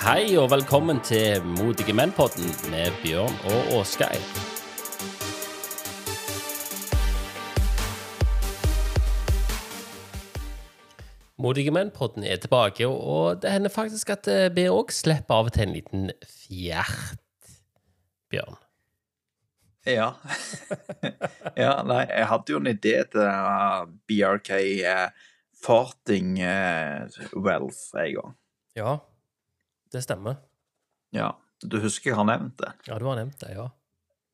Hei og velkommen til Modige menn-podden med Bjørn og Åsgeir. Modige menn-podden er tilbake, og det hender faktisk at eh, vi òg slipper av og til en liten fjert, Bjørn. Ja. ja, nei, jeg hadde jo en idé til uh, BRK uh, Farting uh, Wealth en gang. Ja, det stemmer. Ja, du husker jeg har nevnt det? Ja, du har nevnt det, ja.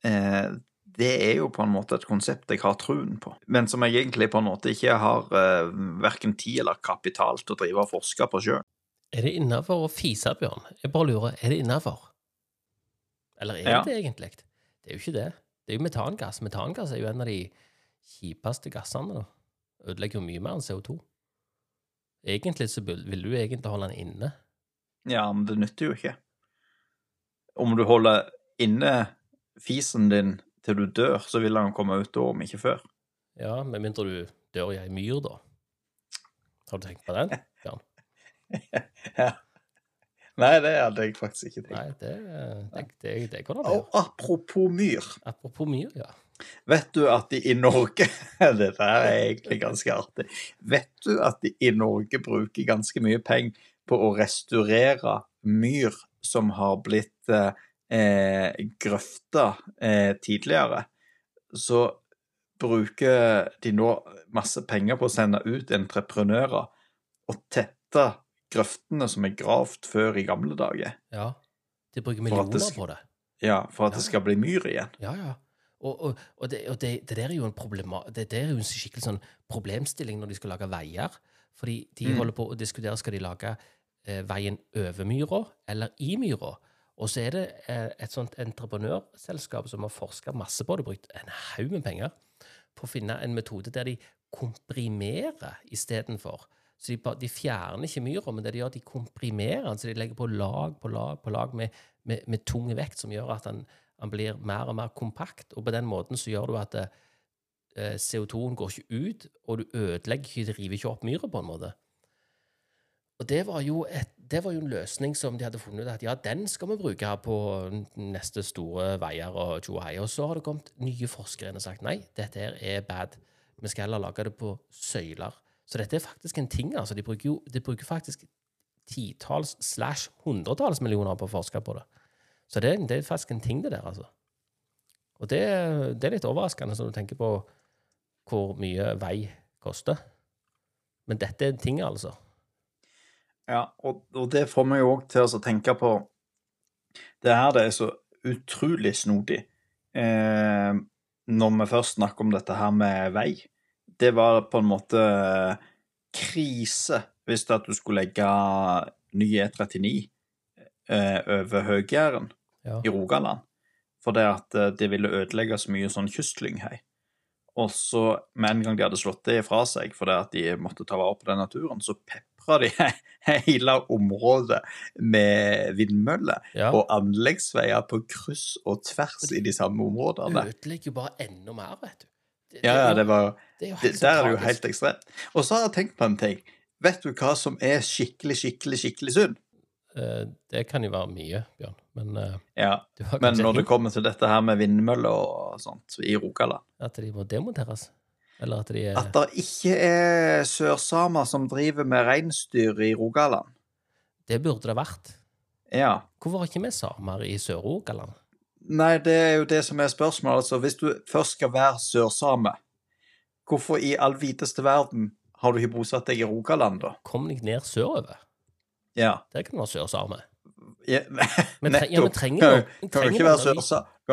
Eh, det er jo på en måte et konsept jeg har truen på, men som jeg egentlig på en måte ikke har eh, verken tid eller kapital til å drive og forske på sjøl. Er det innafor å fise, Bjørn? Jeg bare lurer, er det innafor? Eller er Ja. det egentlig? Det er jo ikke det. Det er jo metangass. Metangass er jo en av de kjipeste gassene. da. Ødelegger jo mye mer enn CO2. Egentlig så vil du egentlig holde den inne. Ja, men det nytter jo ikke. Om du holder inne fisen din til du dør, så vil han komme ut da, om ikke før. Ja, Med mindre du dør i ei myr, da. Har du tenkt på den? Bjørn? Ja. Nei, det hadde jeg faktisk ikke tenkt. Nei, det, det, det, det går da Og apropos myr. Apropos myr, ja. Vet du at de i Norge Dette er egentlig ganske artig. Vet du at de i Norge bruker ganske mye penger på å restaurere myr som har blitt eh, grøfta eh, tidligere? Så bruker de nå masse penger på å sende ut entreprenører og tette grøftene som er gravd før i gamle dager. ja. De bruker millioner sk- på det. Ja, for at Ja, det skal bli myr igjen. Ja, ja. Og, og, og, det, og det, det der er jo en det, er jo en skikkelig sånn problemstilling når de skal lage veier. Fordi de Mm. holder på å diskutere skal de lage veien over myra eller i myra. Og så er det eh, et sånt entreprenørselskap som har forska masse på det, brukt en haug med penger på å finne en metode der de komprimerer istedenfor. Så de, de fjerner ikke myra, men det de gjør, de komprimerer den. Så de legger på lag på lag på lag med, med, med tung vekt, som gjør at den, den blir mer og mer kompakt. Og på den måten så gjør du at eh, CO2-en går ikke ut, og du ødelegger ikke, driver river ikke opp myra på en måte. Og det var, et, det var jo en løsning som de hadde funnet ut at ja, den skal vi bruke her på neste store veier og tjo og så har det kommet nye forskere og sagt nei, dette her er bad. Vi skal heller lage det på søyler. Så dette er faktisk en ting. altså. De bruker jo de bruker faktisk titalls slash hundretalls millioner på å forske på det. Så det, det er faktisk en ting, det der, altså. Og det, det er litt overraskende når du tenker på hvor mye vei koster. Men dette er en ting, altså. Ja, og, og det får meg òg til å tenke på Det her det er så utrolig snodig. Eh, når vi først snakker om dette her med vei. Det var på en måte krise hvis det at du skulle legge ny E39 eh, over Høg-Jæren Ja. i Rogaland. For det at eh, det ville ødelegge så mye sånn kystlynghay. Og så, med en gang de hadde slått det fra seg fordi at de måtte ta vare på den naturen, så pepra de hele området med vindmøller Ja. og anleggsveier på kryss og tvers i de samme områdene. ødelegger jo bare enda mer, vet du. Det, Ja, ja, det var det er Der er det jo helt ekstremt. Og så har jeg tenkt på en ting. Vet du hva som er skikkelig, skikkelig, skikkelig synd? Eh, Det kan jo være mye, Bjørn, men eh, Ja, men når det kommer til dette her med vindmøller og sånt i Rogaland at de må demonteres? Eller at de er At det ikke er sørsamer som driver med reinsdyr i Rogaland. Det burde det vært. Ja. Hvorfor har ikke vi samer i Sør-Rogaland? Nei, det er jo det som er spørsmålet. Altså, hvis du først skal være sørsame, hvorfor i all viteste verden har du ikke bosatt deg i Rogaland, da? Kom deg ned sørover. Ja. Der kan du være sørsame. ja Men tre- ja, nettopp. trenger Kan, trenger kan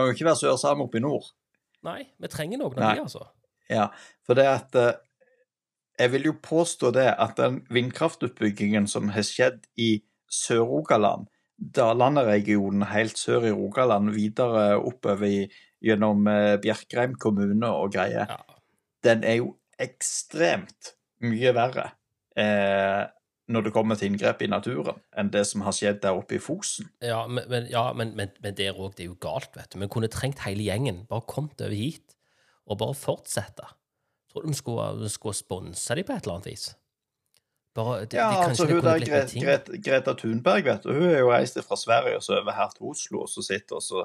jo ikke være sørsame oppe i nord. Nei, vi trenger noen av de, altså. Ja, for det at eh, Jeg vil jo påstå det at den vindkraftutbyggingen som har skjedd i Sør-Rogaland, Dalane-regionen helt sør i Rogaland, videre oppover i, gjennom eh, Bjerkreim kommune og greier, Ja. den er jo ekstremt mye verre eh, når det kommer til inngrep i naturen, enn det som har skjedd der oppe i Fosen. Ja, men, men, ja, men, men, men der òg, det er jo galt, vet du. Vi kunne trengt hele gjengen. Bare kommet over hit, og bare fortsette. Tror du vi skulle, skulle sponse dem på et eller annet vis? Bare, de, Ja, de, altså hun der Gre. Gre Greta Thunberg, vet du, hun er jo reist fra Sverige og så over her til Oslo, og så sitter og så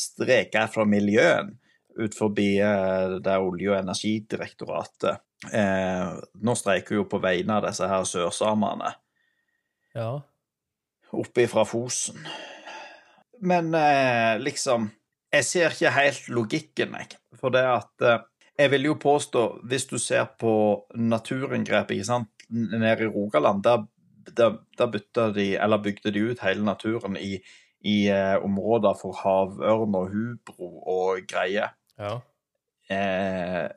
streker fra miljøen ut forbi der det er Olje- og energidirektoratet. Eh, nå streiker hun jo på vegne av disse her sørsamene Ja. oppe fra Fosen. Men eh, liksom Jeg ser ikke helt logikken, jeg. For det at eh, Jeg vil jo påstå, hvis du ser på naturinngrep ikke sant, nede i Rogaland, der, der, der bytta de, eller bygde de ut hele naturen i, i eh, områder for havørn og hubro og greier. ja. Eh,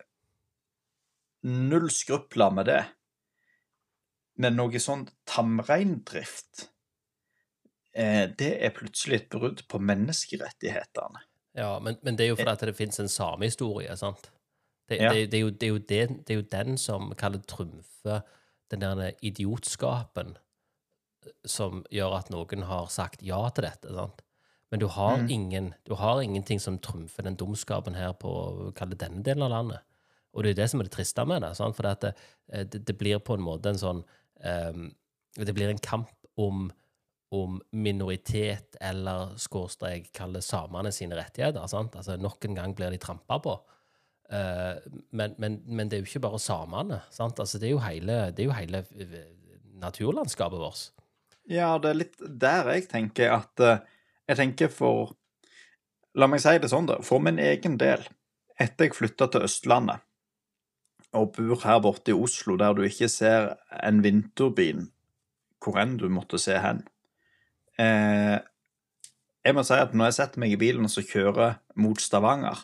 null skrupler med det. Men noe sånn tamreindrift eh, Det er plutselig et brudd på menneskerettighetene. Ja, men, men det er jo fordi at det finnes en samehistorie, sant? Det, Ja. det, det, er jo, det, er jo det, er jo den som kaller trumfer den der idiotskapen eh, som gjør at noen har sagt ja til dette, sant? Men du har, Mm. ingen, du har ingenting som trumfer den dumskapen her på kall denne delen av landet. Og det er det som er det triste med det, sant? for det, eh, det, det blir på en måte en sånn um, Det blir en kamp om om minoritet eller skråstrek kalle samene sine rettigheter. sant? Altså Nok en gang blir de trampa på. Uh, men, men, men det er jo ikke bare samene. sant? Altså Det er jo hele, det er jo hele eh, naturlandskapet vårt. Ja, det er litt der jeg tenker at uh, Jeg tenker for La meg si det sånn, da. For min egen del, etter jeg flytta til Østlandet og bor her borte i Oslo, der du ikke ser en vinterbin hvor enn du måtte se hen eh, Jeg må si at når jeg setter meg i bilen og kjører mot Stavanger,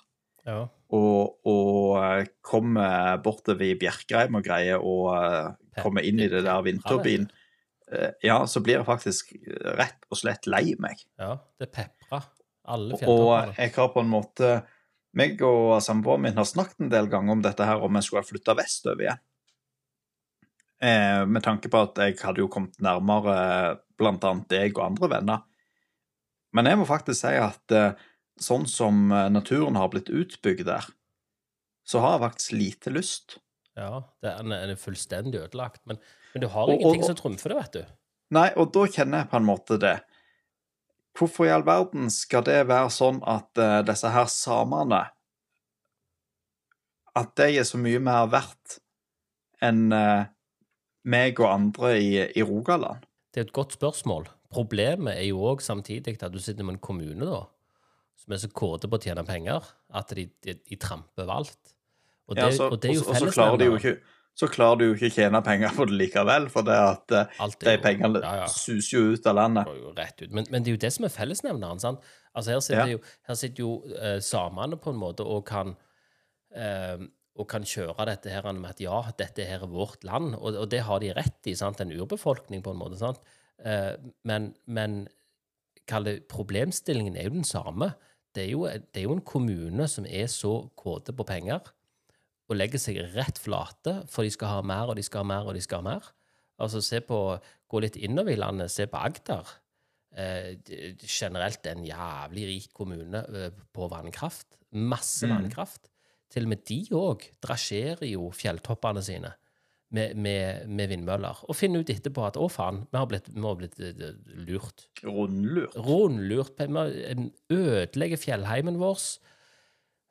Ja. og, og eh, kommer bortover i Bjerkreim og greier og eh, kommer inn i det der vindturbin, eh, ja, så blir jeg faktisk rett og slett lei meg. ja. Det peprer Alle Og jeg har på en måte meg og samboeren min har snakket en del ganger om dette her, om jeg skulle ha flytta vestover igjen. Eh, med tanke på at jeg hadde jo kommet nærmere blant annet deg og andre venner. Men jeg må faktisk si at eh, sånn som eh, naturen har blitt utbygd der, så har jeg faktisk lite lyst. Ja, det er, er fullstendig ødelagt. Men, men du har ingenting og- som trumfer det, vet du. Nei, og da kjenner jeg på en måte det. Hvorfor i all verden skal det være sånn at eh, disse her samene At de er så mye mer verdt enn eh, meg og andre i, i Rogaland? Det er et godt spørsmål. Problemet er jo òg samtidig at du sitter med en kommune da, som er så kåte på å tjene penger at de, de, de tramper valgt. Og det, Ja, så- og det er jo fellesnevneren. ikke så klarer de jo ikke å tjene penger på det likevel, for det at eh, Alt de pengene ja, ja. suser jo ut av landet. jo rett ut. Men, men det er jo det som er fellesnevneren. sant? Altså Her sitter Ja. jo, her sitter jo eh, samene på en måte og kan eh, og kan kjøre dette her med at ja, dette her er vårt land, og, og det har de rett i. sant? En urbefolkning, på en måte. sant? Eh, men men det problemstillingen er jo den samme. Det er jo, det er jo en kommune som er så kåte på penger og legger seg rett flate, for de skal ha mer, og de skal ha mer, og de skal ha mer. Altså, se på, gå litt innover i landet, se på Agder. Eh, generelt en jævlig rik kommune eh, på vannkraft. Masse Mm. vannkraft. Til og med de òg drasjerer jo fjelltoppene sine med, med, med vindmøller. Og finner ut etterpå at å, faen, vi har blitt, vi har blitt eh, lurt. Rundlurt. Rundlurt. Vi ødelegger fjellheimen vår.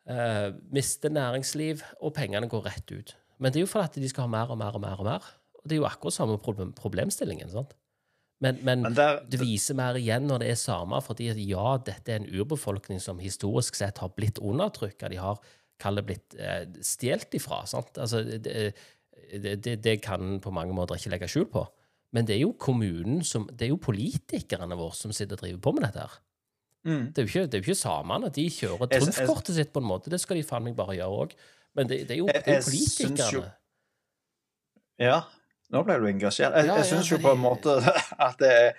Uh, mister næringsliv, og pengene går rett ut. Men det er jo fordi de skal ha mer og mer og mer. Og mer. Og det er jo akkurat samme problem, problemstillingen. sant? Men, men, Men der, det viser mer igjen når det er samer, fordi at ja, dette er en urbefolkning som historisk sett har blitt undertrykka. De har kall det blitt eh, stjålet ifra. sant? Altså, det, det, det, det kan på mange måter ikke legge skjul på. Men det er jo kommunen som, det er jo politikerne våre som sitter og driver på med dette. her. mm. Det er jo ikke, det ikke samene. De kjører trumfkortet sitt på en måte. Det skal de faen meg bare gjøre òg. Men det, det er jo, det er jo jeg jo- politikerne. Ja, nå ble du engasjert. Jeg, Ja, jeg ja, jo på en måte at det er,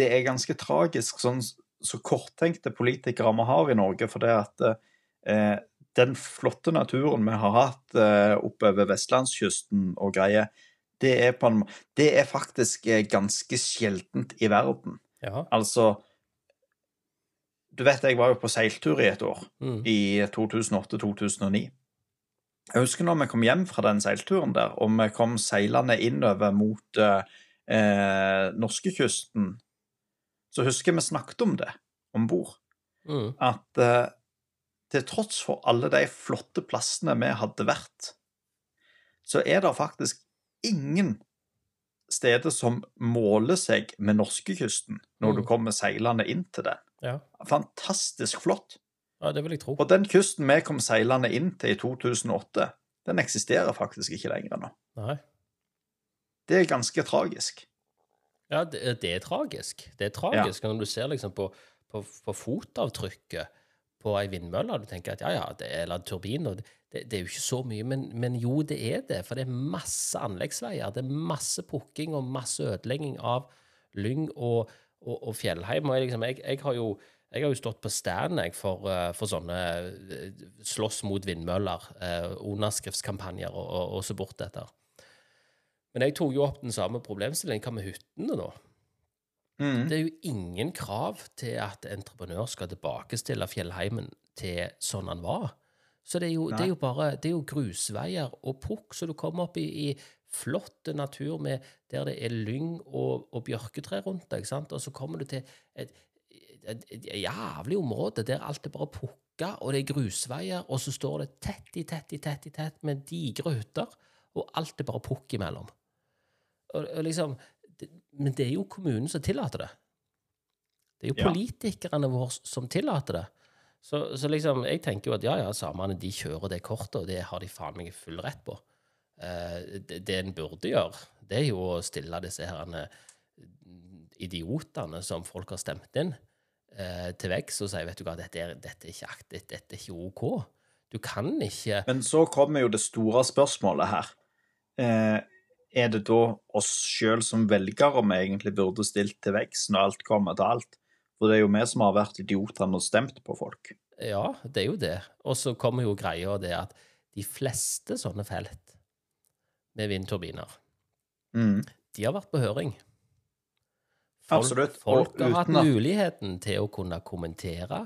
det er ganske tragisk sånn så korttenkte politikere vi har i Norge. For det at eh, den flotte naturen vi har hatt eh, oppover vestlandskysten og greier, det er, på en, det er faktisk eh, ganske sjeldent i verden. Ja. Altså Du vet, jeg var jo på seiltur i et år Mm. i 2008-2009. Jeg husker når vi kom hjem fra den seilturen der, og vi kom seilende innover mot eh, eh, norskekysten, så husker jeg vi snakket om det om bord. Mm. At eh, til tross for alle de flotte plassene vi hadde vært, så er det faktisk ingen steder som måler seg med norskekysten når du Mm. kommer seilende inn til den. Ja. Fantastisk flott. ja, det vil jeg tro. Og den kysten vi kom seilende inn til i 2008, den eksisterer faktisk ikke lenger nå. Nei. Det er ganske tragisk. Ja, det, det er tragisk. Det er tragisk når du ser liksom på, på, på fotavtrykket på ei vindmølle, du tenker at ja, ja, det er, eller turbin, det, det, er jo ikke så mye, men, men jo, det er det. For det er masse anleggsveier, det er masse pukking og masse ødelegging av lyng og, og, og fjellheim. Og jeg, liksom, jeg, jeg, har jo, jeg har jo stått på stand for, eh, for sånne eh, slåss mot vindmøller, eh, underskriftskampanjer og, og, og så bort etter. Men jeg tok jo opp den samme problemstillingen. Hva med hyttene, da? Mm. Det er jo ingen krav til at entreprenør skal tilbakestille fjellheimen til sånn han var. Så det er jo, det er jo bare det er jo grusveier og pukk, så du kommer opp i, i flott natur med, der det er lyng og, og bjørketre rundt deg, sant? og så kommer du til et, et, et jævlig område der alt er bare pukka, og det er grusveier, og så står det tett i tett i tett i tett med digre hytter, og alt er bare pukk imellom. Og, og liksom, men det er jo kommunen som tillater det. Det er jo Ja. politikerne våre som tillater det. Så, så liksom, jeg tenker jo at ja, ja, samene de kjører det kortet, og det har de faen meg full rett på. Eh, det, det en burde gjøre, det er jo å stille disse her idiotene som folk har stemt inn, eh, til veggs og si vet du hva, dette er, dette er ikke aktivt, dette er ikke OK. Du kan ikke Men så kommer jo det store spørsmålet her. Eh, er det da oss sjøl som velgere vi egentlig burde stilt til veggs når alt kommer til alt? For det er jo vi som har vært idiotene og stemt på folk. Ja, det er jo det. Og så kommer jo greia det at de fleste sånne felt med vindturbiner, Mm. de har vært på høring. Folk, Absolutt, Folk har hatt muligheten til å kunne kommentere,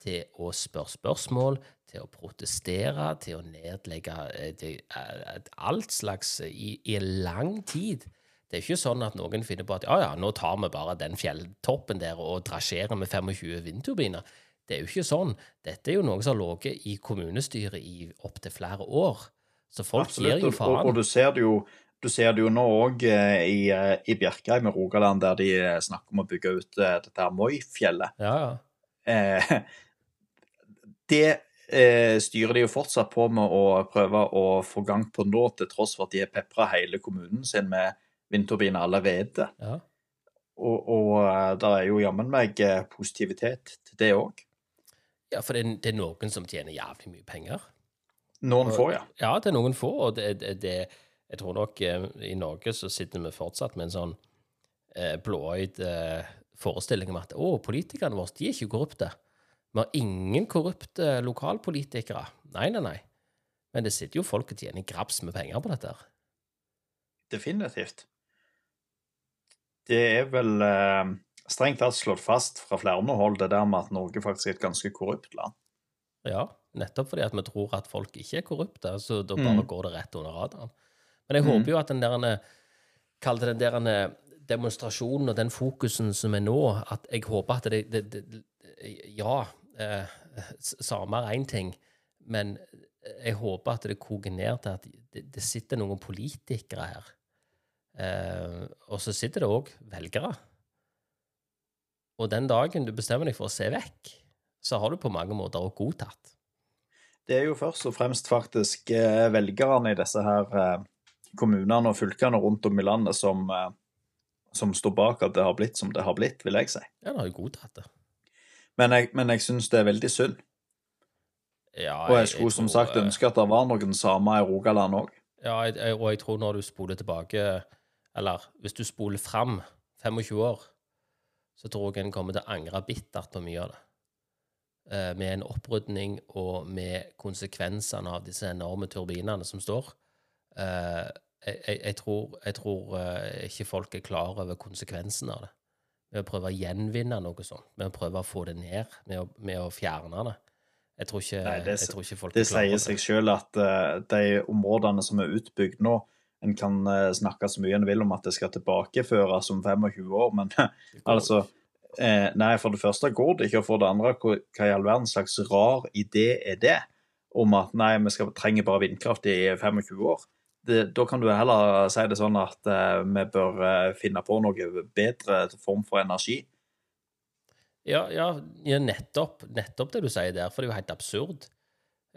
til å spørre spørsmål, til å protestere, til å nedlegge til det, eh, alt slags i, i lang tid. Det er ikke sånn at noen finner på at ja, ja, nå tar vi bare den fjelltoppen der og drasjerer med 25 vindturbiner. Det er jo ikke sånn. Dette er jo noe som har ligget i kommunestyret i opptil flere år. Så folk gir jo faen. og, og du ser det jo du ser det jo nå òg i, eh, i Bjerkreim i Rogaland, der de eh, snakker om å bygge ut eh, dette Moi-fjellet. Ja, ja. Eh, det eh, styrer de jo fortsatt på med å prøve å få gang på nå, til tross for at de har pepra hele kommunen sin med vindturbiner allerede. ja. Og, og eh, det er jo jammen meg eh, positivitet til det òg. Ja, for det, er- det er noen som tjener jævlig mye penger. Noen få, ja. Ja, det er noen få, og det, det, det Jeg tror nok eh, i Norge så sitter vi fortsatt med en sånn eh, blåøyd eh, forestilling om at å, politikerne våre, de er ikke korrupte. Vi har ingen korrupte lokalpolitikere. Nei, nei, nei. Men det sitter jo folk og tjener grabs med penger på dette. her. Definitivt. Det er vel eh, strengt tatt slått fast fra flere hold, det der med at Norge faktisk er et ganske korrupt land. Ja, nettopp fordi at vi tror at folk ikke er korrupte, så da bare Mm. går det rett under radaren. Men jeg Mm. håper jo at den der Kall det den der demonstrasjonen og den fokusen som er nå, at jeg håper at det, det, det Ja, eh, samer er én ting, men jeg håper at det koker ned til at det, det sitter noen politikere her. Eh, og så sitter det òg velgere. Og den dagen du bestemmer deg for å se vekk, så har du på mange måter òg godtatt. Det er jo først og fremst faktisk eh, velgerne i disse her eh, kommunene og fylkene rundt om i landet som, eh, som står bak at det har blitt som det har blitt, vil jeg si. Ja, det har jo godtatt det. Men jeg, men jeg syns det er veldig synd. Ja, Og jeg skulle som tror, sagt eh, ønske at det var noen samer i Rogaland òg. Ja, jeg, jeg, og jeg tror når du spoler tilbake Eller hvis du spoler fram 25 år, så tror jeg en kommer til å angre bittert på mye av det. Eh, med en opprydning og med konsekvensene av disse enorme turbinene som står. Eh, jeg, jeg, jeg tror, jeg tror ikke folk er klar over konsekvensene av det. Med å prøve å gjenvinne noe sånt, med å prøve å få det ned, med å, med å fjerne det. Jeg tror ikke, Nei, det- jeg tror ikke folk Det er sier seg selv at uh, de områdene som er utbygd nå En kan uh, snakke så mye en vil om at det skal tilbakeføres om 25 år, men altså eh, Nei, for det første går det ikke, og for det andre, hva hva i all verden slags rar idé er det? Om at nei, vi skal, trenger bare vindkraft i 25 år. Det, da kan du heller si det sånn at uh, vi bør uh, finne på noe bedre form for energi. Ja, ja, ja nettopp, nettopp det du sier der, for det er jo helt absurd.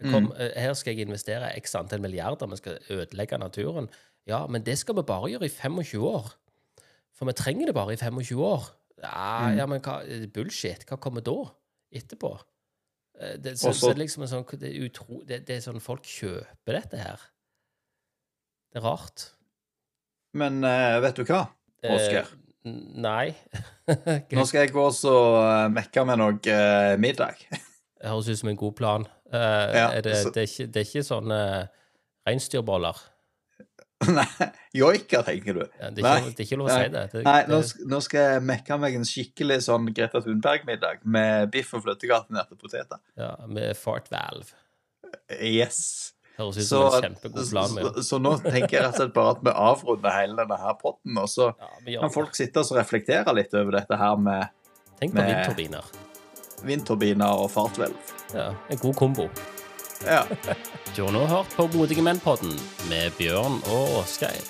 Mm. Kom, eh, Her skal jeg investere x antall milliarder, vi skal ødelegge naturen. Ja, men det skal vi bare gjøre i 25 år. For vi trenger det bare i 25 år. Ja, Mm. ja men hva, bullshit. Hva kommer da? Etterpå? Eh, Det, så, Også- så det er liksom en sånn, det, er utro, det, det er sånn folk kjøper dette her. Det er rart. Men uh, vet du hva, Oskar? Uh, nei. Nå skal jeg gå og eh, mekke med noe uh, middag. Det høres ut som en god plan. Eh, Ja, er det, så- det, er ikke, det er ikke sånne reinsdyrboller. Nei, joika, tenker du. Ja, det, er ikke, det er ikke lov å si det. det, Nei, nå, nå skal jeg mekke meg en skikkelig sånn Greta Thunberg-middag med biff og fløtegratinerte poteter. ja, med fart valve. Yes. Høres ut Så, som en kjempegod plan. så, Med. så nå tenker jeg rett og slett bare at vi avrunder hele denne her potten, og så Ja, kan folk sitte og reflektere litt over dette her med Tenk på med- vindturbiner. vindturbiner og fartvelv. Ja, en god kombo. Ja. Du har nå hørt på Modige menn-podden med Bjørn og Åsgeir.